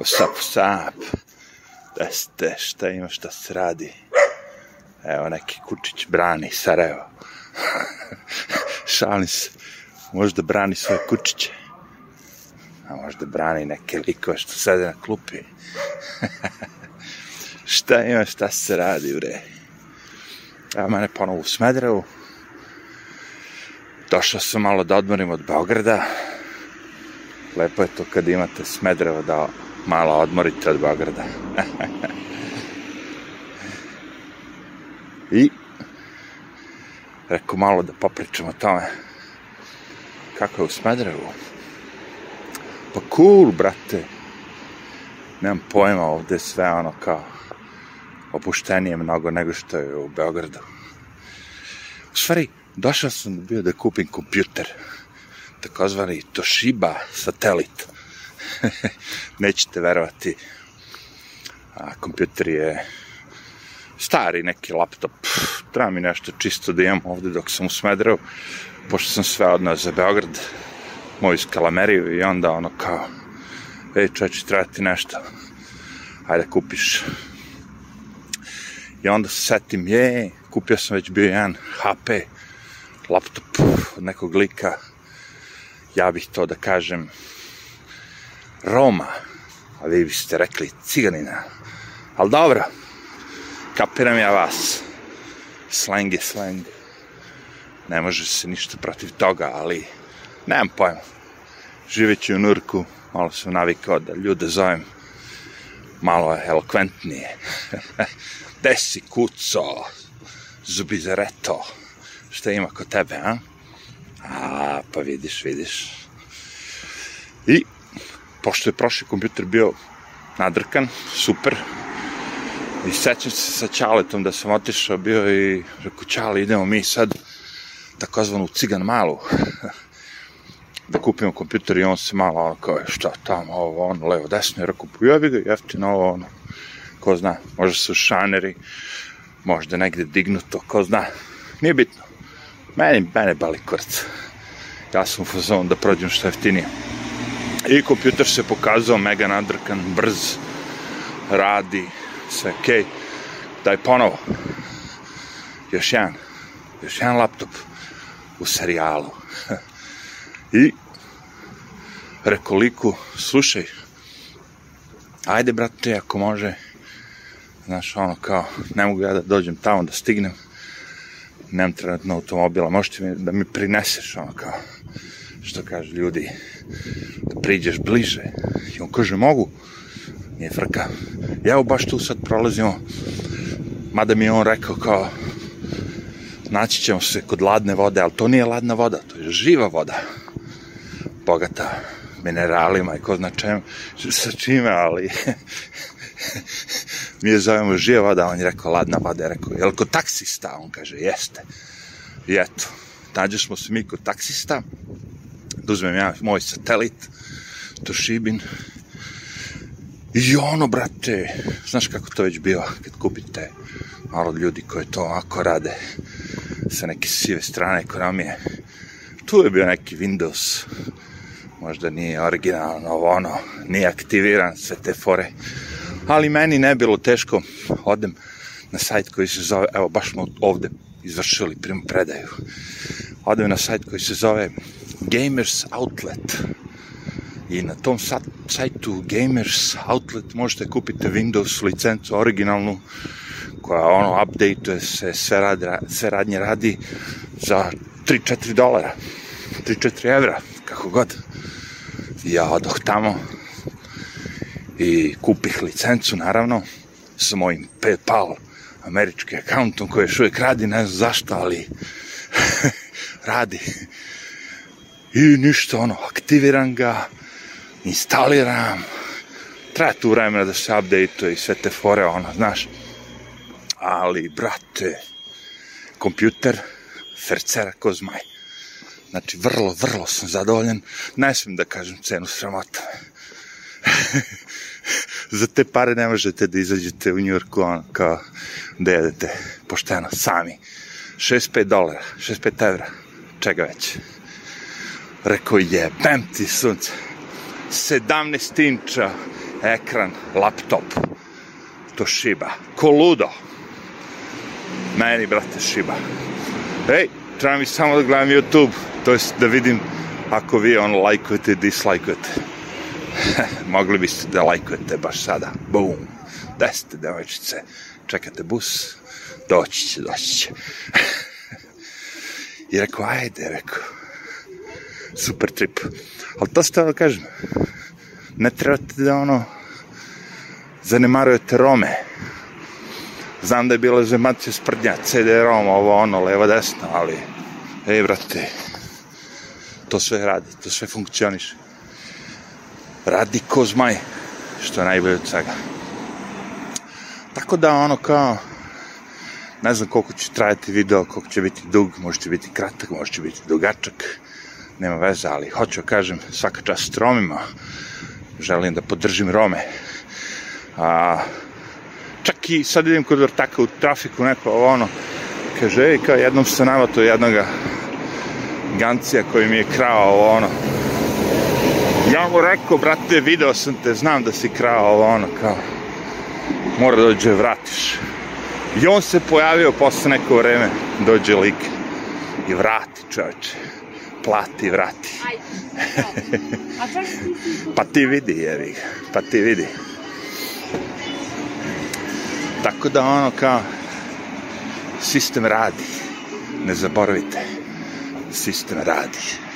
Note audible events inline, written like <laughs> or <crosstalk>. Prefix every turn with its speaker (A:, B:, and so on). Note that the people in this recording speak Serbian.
A: What's up, what's up? Da ste, šta ima, šta se radi? Evo, neki kučić brani Sarajevo. <laughs> Šalim se. Možda brani svoje kučiće. A možda brani neke likove što sede na klupi. <laughs> šta ima, šta se radi, bre? Evo mene ponovo u Smedrevu. Došao sam malo da odmorim od Beograda. Lepo je to kad imate Smedrevo da malo odmorite od Beograda. I rekao malo da popričam o tome kako je u Smedrevu. Pa cool, brate. Nemam pojma ovde sve ono kao opuštenije mnogo nego što je u Beogradu. U stvari, došao sam bio da kupim kompjuter, takozvani Toshiba satelit. <laughs> Nećete verovati, a kompjuter je stari neki laptop, treba mi nešto čisto da imam ovde dok sam u Smedrevu, pošto sam sve odnao za Beograd, moju skalameriju i onda ono kao, ej čoveče, treba ti nešto, ajde kupiš. I onda se setim, je, kupio sam već bio jedan HP laptop od nekog lika, ja bih to da kažem, Roma, a vi biste rekli ciganina, ali dobro, kapiram ja vas, slang je slang, ne može se ništa protiv toga, ali nemam pojma, živeći u Nurku, malo sam navikao da ljude zovem malo elokventnije. <laughs> Gde si kuco, zubizareto, šta ima kod tebe, a? A, pa vidiš, vidiš. I, pošto je prošli kompjuter bio nadrkan, super, i sećam se sa Čaletom da sam otišao bio i rekao, Čale, idemo mi sad takozvanu cigan malu da kupimo kompjuter i on se malo ono kao, šta tamo, ovo, ono, levo, desno, i rekao, pojavi ga, jeftino, ovo, ono, ko zna, možda su šaneri, možda negde dignuto, ko zna, nije bitno. Meni, mene bali kurac. Ja sam u fazonu da prođem što jeftinije. I kompjuter se pokazao mega nadrkan, brz, radi, sve okej. Okay. Daj ponovo. Još jedan. Još jedan laptop u serijalu. <laughs> I rekao liku, slušaj, ajde brate, ako može, znaš, ono kao, ne mogu ja da dođem tamo da stignem, nemam trenutno automobila, možete mi da mi prineseš, ono kao, što kaže ljudi, da priđeš bliže. I on kaže, mogu, nije frka. Ja evo baš tu sad prolazimo, mada mi je on rekao kao, naći ćemo se kod ladne vode, ali to nije ladna voda, to je živa voda, bogata mineralima i ko zna čem, sa čime, ali <laughs> mi je zovemo živa voda, on je rekao ladna voda, je rekao, je li kod taksista? On kaže, jeste. I eto, nađeš smo se mi kod taksista, da uzmem ja moj satelit, Toshibin, i ono, brate, znaš kako to već bio, kad kupite malo ljudi koji to ovako rade, sa neke sive strane ekonomije, tu je bio neki Windows, možda nije originalno, ovo ono, nije aktiviran, sve te fore, ali meni ne bilo teško, odem na sajt koji se zove, evo baš smo ovde izvršili primo predaju, odem na sajt koji se zove Gamers Outlet i na tom sajtu Gamers Outlet možete kupiti Windows licencu originalnu koja ono updateuje se, sve, radi, sve radnje radi za 3-4 dolara, 3-4 evra, kako god. Ja odoh tamo, i kupih licencu, naravno, sa mojim PayPal američkim akauntom koji još uvijek radi, ne znam zašto, ali <laughs> radi. I ništa, ono, aktiviram ga, instaliram, treba tu vremena da se update i sve te fore, ono, znaš. Ali, brate, kompjuter, fercera ko zmaj. Znači, vrlo, vrlo sam zadovoljan. Ne smijem da kažem cenu sramota. <laughs> za te pare ne možete da izađete u Njurku ono, kao da jedete pošteno, sami. 65 dolara, 65 evra, čega već. Rekao je, bam ti sunce, 17 inča ekran, laptop, to šiba. Ko ludo. Meni, brate, šiba. Ej, treba mi samo da gledam YouTube, to jest da vidim ako vi ono lajkujete, dislajkujete. <laughs> Mogli biste da lajkujete baš sada. Bum. Gde ste, devojčice? Čekate bus? Doći će, doći će. <laughs> I rekao, ajde, rekao. Super trip. Ali to ste da kažem. Ne trebate da ono zanemarujete Rome. Znam da je bila zemacija sprdnja, CD-ROM, ovo ono, levo, desno, ali, ej, brate, to sve radi, to sve funkcioniše. Radi ko zmaj, što je najbolje od svega. Tako da, ono, kao, ne znam koliko će trajati video, koliko će biti dug, može će biti kratak, može će biti dugačak, nema veze, ali hoću da kažem, svaka čast Romima, želim da podržim Rome. A, čak i sad idem kod vrtaka u trafiku, neko ono, kaže, ej, kao jednom se navato jednoga gancija koji mi je krao ono. Ja mu rekao, brate, video sam te, znam da si krao ono, kao, mora da dođe, vratiš. I on se pojavio posle neko vreme, dođe lik i vrati čoveče. Plati, vrati. pa ti vidi, jevi ga. Pa ti vidi. Tako da ono kao, sistem radi. Ne zaboravite, sistem radi.